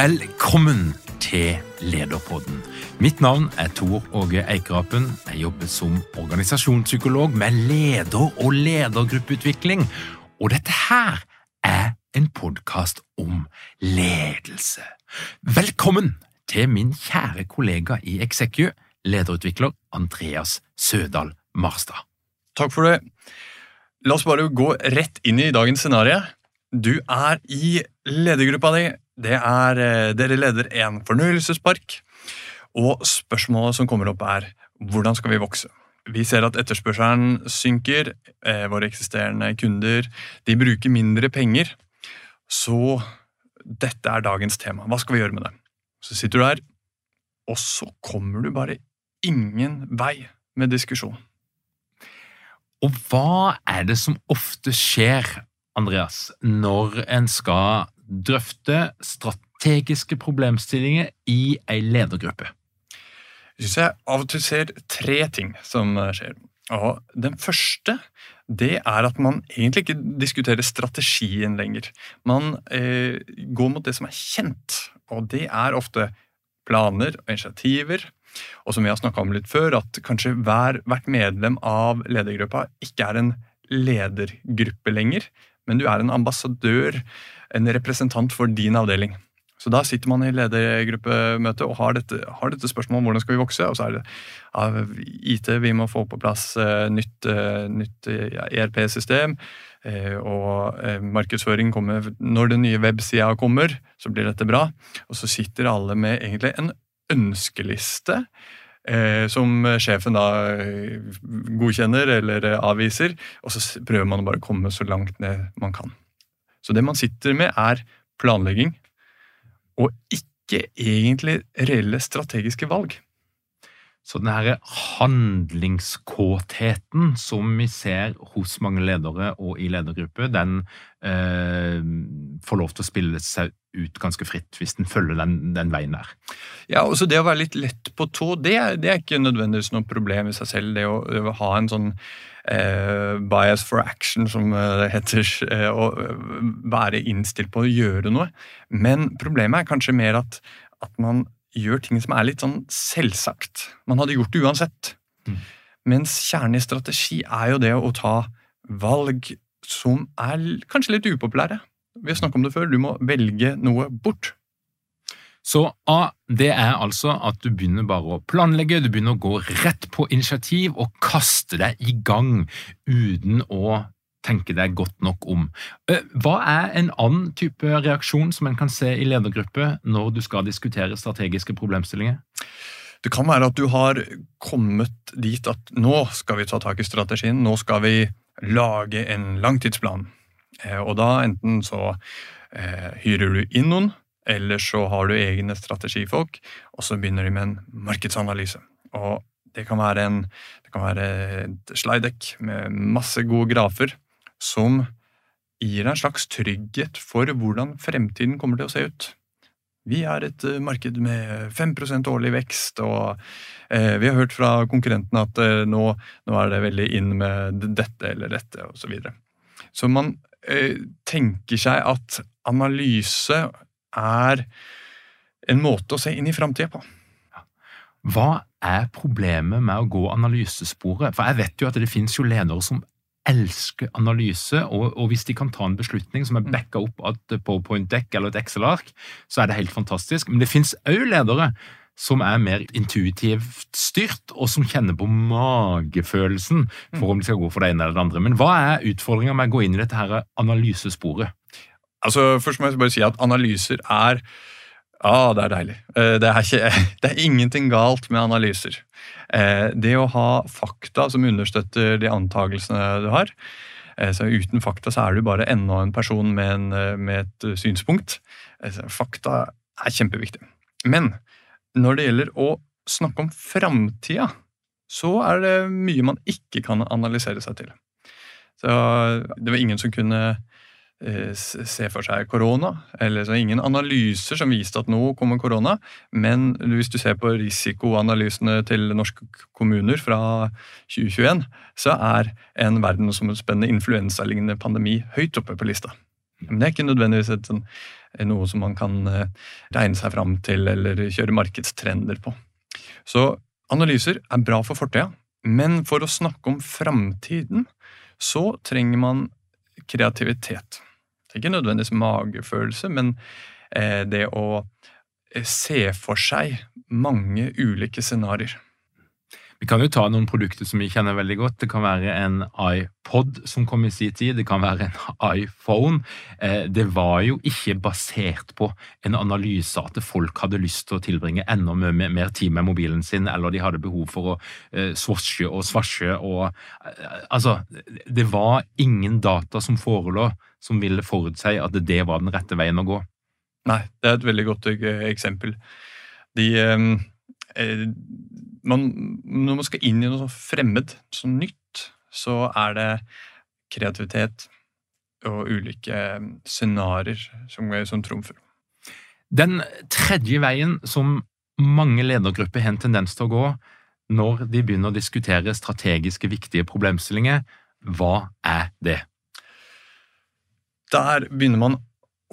Velkommen til Lederpodden. Mitt navn er Tor Åge Eikerapen. Jeg jobber som organisasjonspsykolog med leder- og ledergruppeutvikling. Og dette her er en podkast om ledelse. Velkommen til min kjære kollega i Execu, lederutvikler Andreas Sødal Marstad. Takk for det. La oss bare gå rett inn i dagens scenario. Du er i ledergruppa di. Det er, eh, dere leder en fornøyelsespark. Og spørsmålet som kommer opp, er hvordan skal vi vokse? Vi ser at etterspørselen synker. Eh, våre eksisterende kunder de bruker mindre penger. Så dette er dagens tema. Hva skal vi gjøre med det? Så sitter du der, og så kommer du bare ingen vei med diskusjon. Og hva er det som ofte skjer, Andreas, når en skal drøfte strategiske problemstillinger i ei ledergruppe? Jeg synes jeg av og til ser tre ting som skjer. Og Den første det er at man egentlig ikke diskuterer strategien lenger. Man eh, går mot det som er kjent, og det er ofte planer og initiativer. Og som vi har snakka om litt før, at kanskje hver, hvert medlem av ledergruppa ikke er en ledergruppe lenger, men du er en ambassadør, en representant for din avdeling. Så da sitter man i ledergruppemøte og har dette, har dette spørsmålet om hvordan skal vi vokse. Og så er det av IT, vi må få på plass uh, nytt, uh, nytt ERP-system. Uh, og markedsføring kommer når den nye websida kommer, så blir dette bra. Og så sitter alle med egentlig en ønskeliste. Som sjefen da godkjenner eller avviser, og så prøver man å bare komme så langt ned man kan. Så det man sitter med, er planlegging, og ikke egentlig reelle strategiske valg. Så den her handlingskåtheten som vi ser hos mange ledere og i ledergrupper, den eh, får lov til å spille seg ut ganske fritt hvis den følger den, den veien der. Ja, også Det å være litt lett på tå, det det er ikke nødvendigvis noe problem i seg selv. Det å, å ha en sånn eh, bias for action, som det heter. Eh, å være innstilt på å gjøre noe. Men problemet er kanskje mer at, at man gjør ting som er litt sånn selvsagt. Man hadde gjort det uansett. Mm. Mens kjernen i strategi er jo det å ta valg som er kanskje litt upopulære. Vi har snakket om det før. Du må velge noe bort. Så A, det er altså at du begynner bare å planlegge, du begynner å gå rett på initiativ og kaste deg i gang uten å tenke deg godt nok om. Hva er en annen type reaksjon som en kan se i ledergruppe når du skal diskutere strategiske problemstillinger? Det kan være at du har kommet dit at nå skal vi ta tak i strategien, nå skal vi lage en langtidsplan. Eh, og da enten så eh, hyrer du inn noen, eller så har du egne strategifolk, og så begynner de med en markedsanalyse. Og det kan være, en, det kan være et slide deck med masse gode grafer som gir deg en slags trygghet for hvordan fremtiden kommer til å se ut. Vi er et eh, marked med 5% årlig vekst, og eh, vi har hørt fra konkurrentene at eh, nå, nå, er det veldig inn med dette eller dette, osv. Så, videre. så man tenker seg at analyse er en måte å se inn i framtida på. Hva er problemet med å gå analysesporet? For jeg vet jo at det finnes jo ledere som elsker analyse, og, og, hvis de kan ta en beslutning som er mm. backa opp av et PowerPoint-dekk eller et Excel-ark, så er det helt fantastisk. Men det finnes òg ledere som er mer intuitivt styrt, og som kjenner på magefølelsen for mm. om de skal gå for det ene eller det andre. Men hva er utfordringa med å gå inn i dette her analysesporet? Altså, Først må jeg bare si at analyser er Ja, det er deilig. Eh, det er, ikke, det er ingenting galt med analyser. Eh, det å ha fakta som understøtter de antakelsene du har eh, så Uten fakta så er du bare enda en person med, en, med et synspunkt. Fakta er kjempeviktig. Men når det gjelder å snakke om framtida, så er det mye man ikke kan analysere seg til. Så det var ingen som kunne se for seg korona. eller så Ingen analyser som viste at nå kommer korona. Men hvis du ser på risikoanalysene til norske kommuner fra 2021, så er en verdensomspennende influensalignende pandemi høyt oppe på lista. Men det er ikke nødvendigvis et, sånn, noe som man kan eh, regne seg fram til eller kjøre markedstrender på. Så analyser er bra for fortida, men for å snakke om framtiden så trenger man kreativitet. Ikke nødvendigvis magefølelse, men eh, det å eh, se for seg mange ulike scenarioer. Vi kan jo ta noen produkter som vi kjenner veldig godt. Det kan være en iPod som kom i sin tid, det kan være en iPhone. Eh, det var jo ikke basert på en analyse at folk hadde lyst til å tilbringe enda mer tid med mobilen sin, eller de hadde behov for å swashe og svasje og Altså, det var ingen data som forelå som ville forutsi at det var den rette veien å gå? Nei, det er et veldig godt eh, eksempel. De, ehm, eh, man, når man skal inn i noe fremmed, sånn nytt, så er det kreativitet og ulike ehm, scenarioer som, som trumfer. Den tredje veien som mange ledergrupper har en tendens til å gå når de begynner å diskutere strategiske, viktige problemstillinger, hva er det? Der begynner man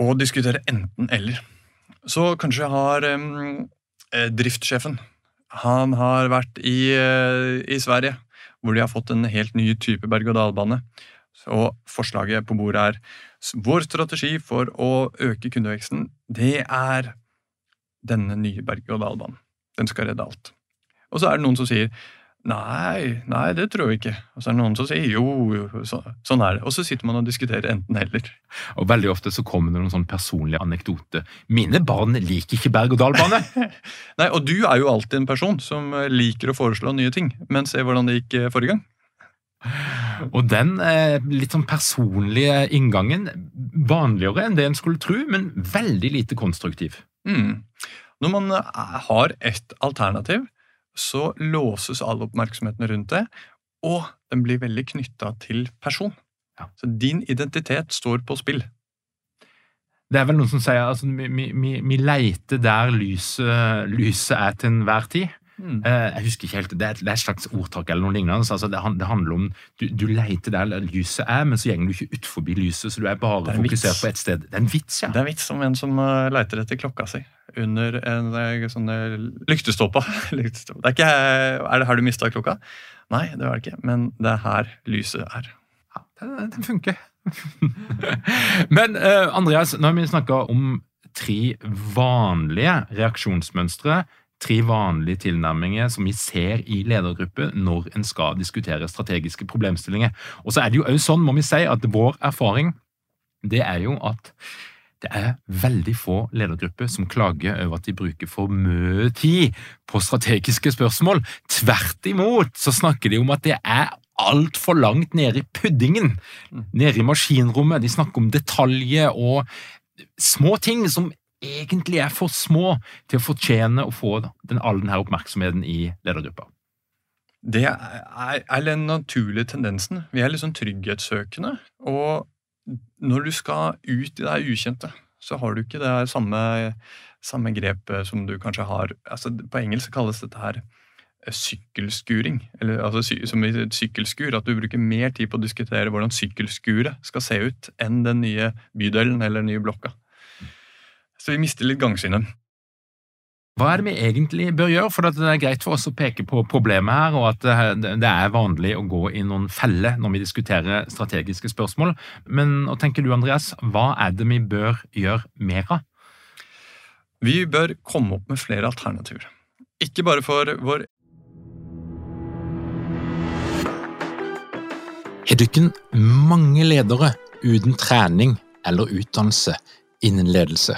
å diskutere enten-eller. Så kanskje har um, driftssjefen Han har vært i, uh, i, Sverige, hvor de har fått en helt ny type berg-og-dal-bane. Så forslaget på bordet er vår strategi for å øke kundeveksten. Det er denne nye berg-og-dal-banen. Den skal redde alt. Og så er det noen som sier Nei, nei, det tror jeg ikke. Og så er det noen som sier jo, jo så, sånn er det. Og så sitter man og diskuterer enten-eller. Og veldig ofte så kommer det noen sånn personlige anekdoter. Mine barn liker ikke berg-og-dal-bane. nei, og du er jo alltid en person som liker å foreslå nye ting. Men se hvordan det gikk eh, forrige gang. Og den eh, litt sånn personlige inngangen, vanligere enn det en skulle tro, men veldig lite konstruktiv. Mm. Når man eh, har et alternativ, så låses all oppmerksomheten rundt det, og den blir veldig knytta til person. Ja. Så din identitet står på spill. Det er vel noen som sier at altså, vi, vi, vi, leiter der lyset, lyset er til enhver tid. Mm. Eh, jeg husker ikke helt, Det er, det er et slags ordtak eller noe lignende. Altså, det, det, handler om du, du leter der lyset er, men så går du ikke ut forbi lyset. så du er bare er fokusert vits. på ett sted. Det er en vits, ja. Det er en vits om en som leiter leter etter klokka si under en uh, sånn lyktestolpe. er, ikke, er det her du mista klokka? Nei, det var det ikke, men det er her lyset er. Ja, den, den funker. men uh, Andreas, når vi snakker om tre vanlige reaksjonsmønstre tre vanlige tilnærminger som vi ser i ledergrupper når en skal diskutere strategiske problemstillinger. Og så er det jo også sånn, må vi si, at vår erfaring det er jo at det er veldig få ledergrupper som klager over at de bruker for mye tid på strategiske spørsmål. Tvert imot så snakker de om at det er altfor langt nede i puddingen, nede i maskinrommet. De snakker om detaljer og små ting som egentlig er for små til å fortjene å få den, all denne oppmerksomheten i ledergruppa? Det er, den naturlige tendensen. Vi er litt sånn trygghetssøkende. Og når du skal ut i det ukjente, så har du ikke det samme, samme grepet som du kanskje har altså På engelsk kalles dette her eh, sykkelskuring. Eller, altså, som i sykkelskur. At du bruker mer tid på å diskutere hvordan sykkelskuret skal se ut, enn den nye bydelen eller den nye blokka. Så vi mister litt gangsynet. Hva er det vi egentlig bør gjøre? For det er greit for oss å peke på problemet her, og at det er vanlig å gå i noen feller når vi diskuterer strategiske spørsmål. Men hva tenker du, Andreas, hva er det vi bør gjøre mer av? Vi bør komme opp med flere alternativer. Ikke bare for vår Har dere mange ledere uten trening eller utdannelse innen ledelse?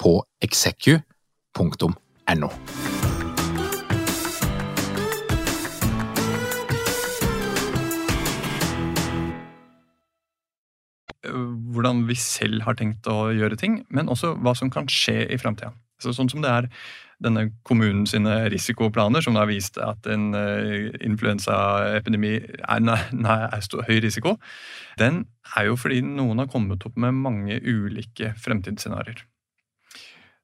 på execu.no. Hvordan vi selv har tenkt å gjøre ting, men også hva som kan skje i framtida. Så sånn som det er denne kommunen sine risikoplaner, som har vist at en uh, influensaepidemi er, er stor, høy risiko, den er jo fordi noen har kommet opp med mange ulike fremtidsscenarioer.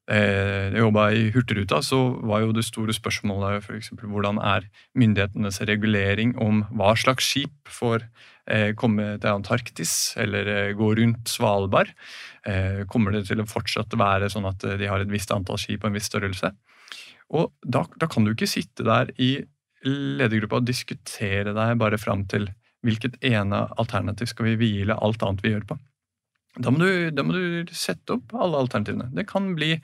Eh, jeg jobba i Hurtigruta, så var jo det store spørsmålet f.eks. hvordan er myndighetenes regulering om hva slags skip får eh, komme til Antarktis eller eh, gå rundt Svalbard. Kommer det til å fortsatt være sånn at de har et visst antall skip og en viss størrelse? Og da, da kan du ikke sitte der i ledergruppa og diskutere deg bare fram til hvilket ene alternativ skal vi hvile alt annet vi gjør på. Da må, du, da må, du, sette opp alle alternativene. Det kan bli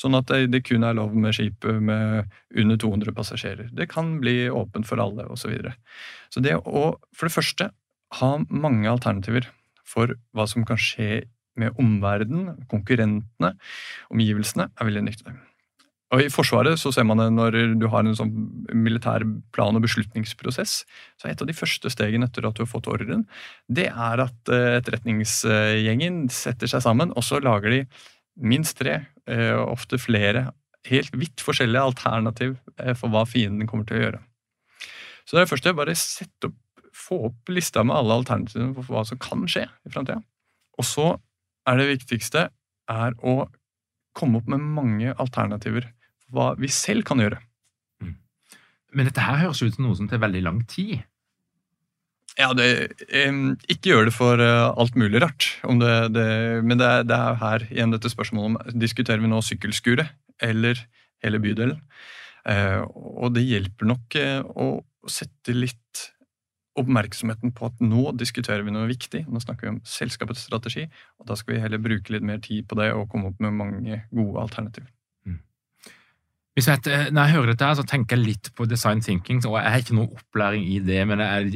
sånn at det, kun er lov med skip med under 200 passasjerer. Det kan bli åpent for alle, osv. Så, videre. så det å for det første ha mange alternativer for hva som kan skje med omverdenen, konkurrentene, omgivelsene, er veldig nyttig. Og I Forsvaret så ser man det når du har en sånn militær plan- og beslutningsprosess. så Et av de første stegene etter at du har fått ordren, det er at eh, etterretningsgjengen setter seg sammen, og så lager de minst tre, eh, ofte flere, helt vidt forskjellige alternativ eh, for hva fienden kommer til å gjøre. Så det er først det, bare sette opp, få opp lista med alle alternativene for hva som kan skje i framtida. Og så er det viktigste er å komme opp med mange alternativer hva vi selv kan gjøre. Mm. Men dette her høres ut som noe som tar veldig lang tid. Ja, det, ikke gjør det for uh, alt mulig rart. Det, det, men det er, det er, her igjen dette spørsmålet om diskuterer vi nå sykkelskuret eller hele bydelen. Uh, og det hjelper nok uh, å sette litt oppmerksomheten på at nå diskuterer vi noe viktig. Nå snakker vi om selskapets strategi, og da skal vi heller bruke litt mer tid på det og komme opp med mange gode alternativer. Jeg, eh, når jeg hører dette, her, så tenker jeg litt på design thinking. og Jeg har ikke noe opplæring i det, men jeg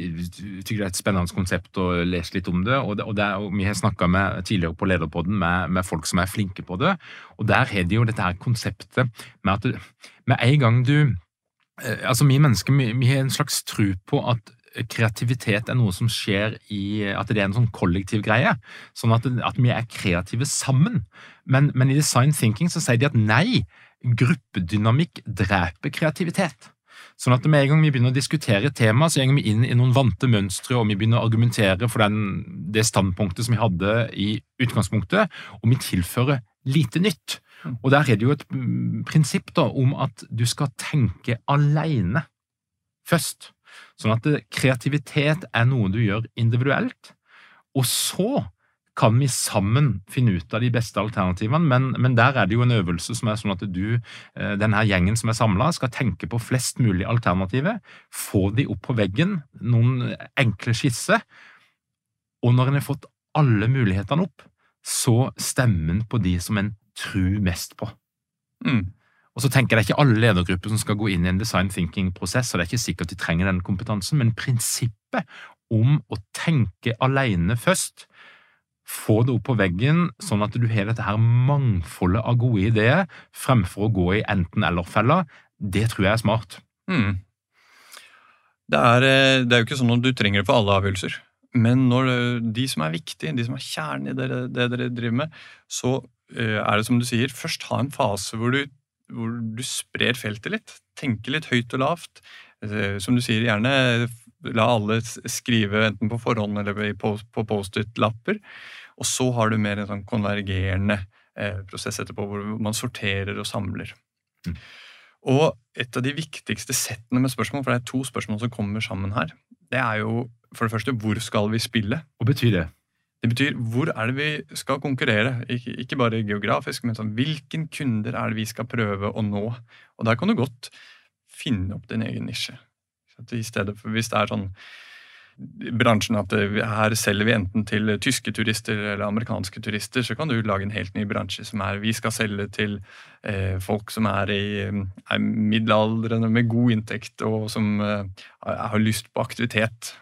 tykker det er et spennende konsept å lese litt om det. og, det, og, det, og Vi har snakka tidligere på Lederpodden med, med, folk som er flinke på det. og Der har de jo dette her konseptet med at du, med en gang du eh, altså Vi mennesker vi, vi har en slags tro på at kreativitet er noe som skjer i At det er en sånn kollektiv greie. Sånn at, at vi er kreative sammen. Men, men, i design thinking så sier de at nei, gruppedynamikk dreper kreativitet. Sånn at med en gang vi begynner å diskutere et tema, så går vi inn i noen vante mønstre, og vi begynner å argumentere for den, det standpunktet som vi hadde i utgangspunktet, og vi tilfører lite nytt. Og der er det jo et mm, prinsipp da, om at du skal tenke alene først. Sånn at kreativitet er noe du gjør individuelt, og så kan vi sammen finne ut av de beste alternativene, men, men, der er det jo en øvelse som er sånn at du, den denne gjengen som er samla, skal tenke på flest mulig alternativer, få de opp på veggen, noen enkle skisser, og når en har fått alle mulighetene opp, så stemmer en på de som en tror mest på. Mm. Og så tenker jeg Det er ikke alle ledergrupper som skal gå inn i en design thinking-prosess, og det er ikke sikkert de trenger den kompetansen, men prinsippet om å tenke alene først, få det opp på veggen, sånn at du har dette her mangfoldet av gode ideer, fremfor å gå i enten-eller-fella, det tror jeg er smart. Mm. Det, er, eh, det er jo ikke sånn at du trenger det for alle avgjørelser. Men når det, de som er viktige, de som er kjernen i det, det dere driver med, så uh, er det som du sier, først ha en fase hvor du, hvor du sprer feltet litt. Tenke litt høyt og lavt. Uh, som du sier, gjerne la alle skrive enten på forhånd eller på, på Post-It-lapper. Og så har du mer en sånn konvergerende uh, prosess etterpå, hvor man sorterer og samler. Mm. Og et av de viktigste settene med spørsmål, for det er to spørsmål som kommer sammen her, det er jo for det første hvor skal vi spille? Hva betyr det? Det betyr hvor er det vi skal konkurrere? Ikke, ikke bare geografisk, men sånn, hvilken kunder er det vi skal prøve å nå? Og der kan du godt finne opp din egen nisje. I stedet for Hvis det er sånn bransjen at her selger vi enten til tyske turister eller amerikanske turister, så kan du lage en helt ny bransje som er vi skal selge til eh, folk som er i er middelaldrende med god inntekt og som eh, har lyst på aktivitet.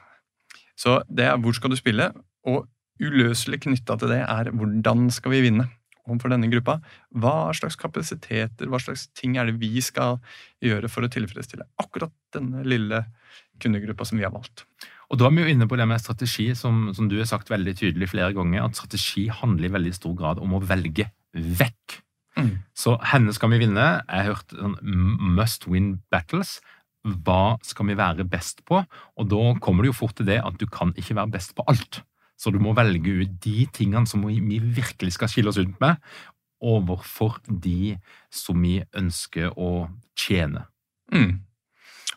Så det er hvor skal du spille, og uløselig knytta til det er hvordan skal vi vinne overfor denne gruppa. Hva slags kapasiteter, hva slags ting er det vi skal gjøre for å tilfredsstille akkurat denne lille kundegruppa som vi har valgt. Og Da er vi jo inne på det med strategi, som, som, du har sagt veldig tydelig flere ganger, at strategi handler i veldig stor grad om å velge vekk. Mm. Så henne skal vi vinne. Jeg har hørt sånn must win battles. Hva skal vi være best på? Og da kommer det jo fort til det at du kan ikke være best på alt. Så du må velge ut de tingene som vi virkelig skal skille oss ut med, overfor de som vi ønsker å tjene. Mm.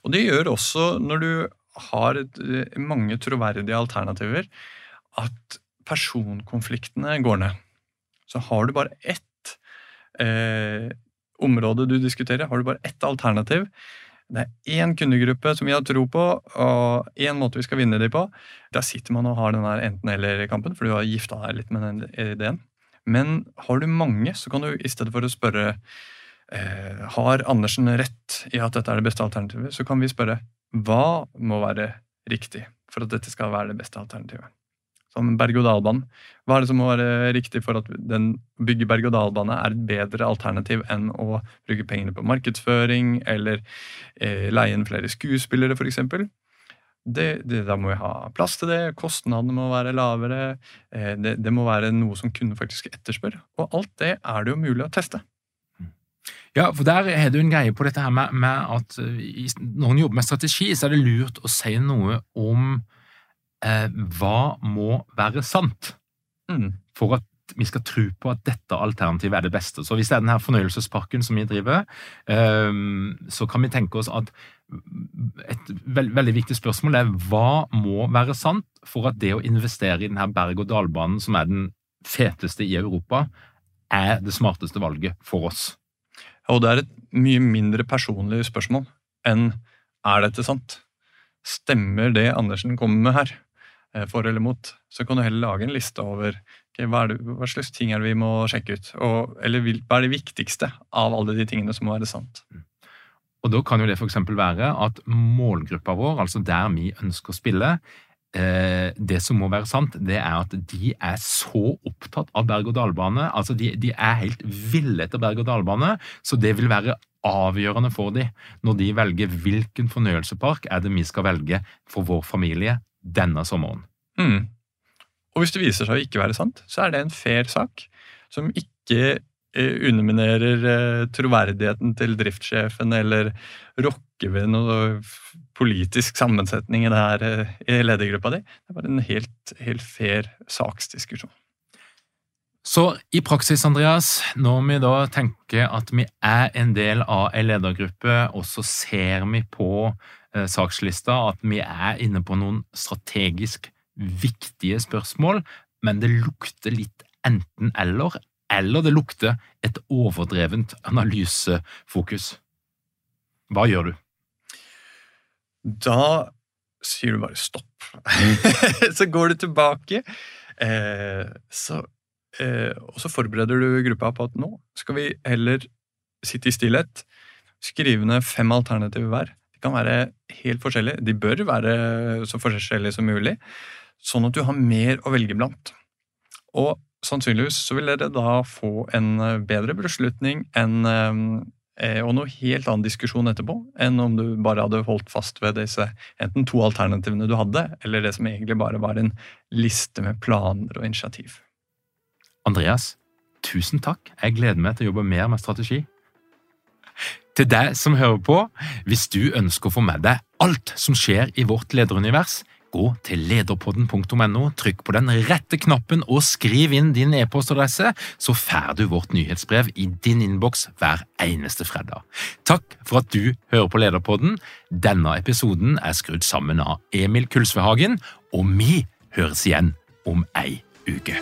Og det gjør også når du har eh, mange troverdige alternativer, at personkonfliktene går ned. Så har du bare ett eh, område du diskuterer, har du bare ett alternativ. Det er én kundegruppe som vi har tro på, og én måte vi skal vinne dem på. Der sitter man og har den enten-eller-kampen, for du har gifta deg litt med den ideen. Men har du mange, så kan du i stedet for å spørre eh, har Andersen rett i at dette er det beste alternativet, så kan vi spørre hva må være riktig for at dette skal være det beste alternativet? Som berg-og-dal-banen. Hva er det som må være riktig for at den bygge berg-og-dal-bane er et bedre alternativ enn å bruke pengene på markedsføring eller eh, leie inn flere skuespillere, f.eks.? Det, det, da må vi ha plass til det, kostnadene må være lavere, eh, det, det, må være noe som kunden faktisk etterspør. Og alt det er det jo mulig å teste. Ja, for der er det jo en greie på dette her med, med at i, når en jobber med strategi, så er det lurt å si noe om eh, hva må være sant mm. for at vi skal tro på at dette alternativet er det beste. Så hvis det er denne fornøyelsesparken som vi driver, eh, så kan vi tenke oss at et veld, veldig viktig spørsmål er hva må være sant for at det å investere i denne berg-og-dal-banen, som er den feteste i Europa, er det smarteste valget for oss. Og det er et mye mindre personlig spørsmål enn er dette sant? Stemmer det Andersen kommer med her, for eller mot? Så kan du heller lage en liste over okay, hva, det, hva, slags ting er det vi må sjekke ut. Og, eller hva er det viktigste av alle de tingene som må være sant? Mm. Og Da kan jo det f.eks. være at målgruppa vår, altså der vi ønsker å spille, Eh, det som må være sant, det er at de er så opptatt av berg-og-dal-bane. Altså, de, de, er helt ville etter berg-og-dal-bane, så det vil være avgjørende for dem når de velger hvilken fornøyelsespark er det vi skal velge for vår familie denne sommeren. Mm. Og hvis det viser seg å ikke være sant, så er det en fair sak som ikke Eh, underminerer eh, troverdigheten til driftssjefen eller rokker ved noe politisk sammensetning i, her, eh, i ledergruppa di. Det er bare en helt, helt fair saksdiskusjon. Så i praksis, Andreas, når vi da tenker at vi er en del av en ledergruppe, og så ser vi på sakslista at vi er inne på noen strategisk viktige spørsmål, men det lukter litt enten-eller, eller det lukter et overdrevent analysefokus. Hva gjør du? Da sier du bare stopp. så går du tilbake, eh, så, eh, og så forbereder du gruppa på at nå skal vi heller sitte i stillhet, skrive ned fem alternativer hver. De kan være helt forskjellige. De bør være så forskjellige som mulig, sånn at du har mer å velge blant. Og sannsynligvis så vil dere da få en eh, bedre beslutning enn eh, og noe helt annen diskusjon etterpå enn om du bare hadde holdt fast ved disse enten to alternativene du hadde, eller det som egentlig bare var en liste med planer og initiativ. Andreas, tusen takk. Jeg gleder meg til å jobbe mer med strategi. Til deg som hører på, hvis du ønsker å få med deg alt som skjer i vårt lederunivers, gå til lederpodden.no, trykk på den rette knappen og skriv inn din e-postadresse, så får du vårt nyhetsbrev i din innboks hver eneste fredag. Takk for at du hører på Lederpodden. Denne episoden er skrudd sammen av Emil Kulsvehagen, og vi høres igjen om ei uke.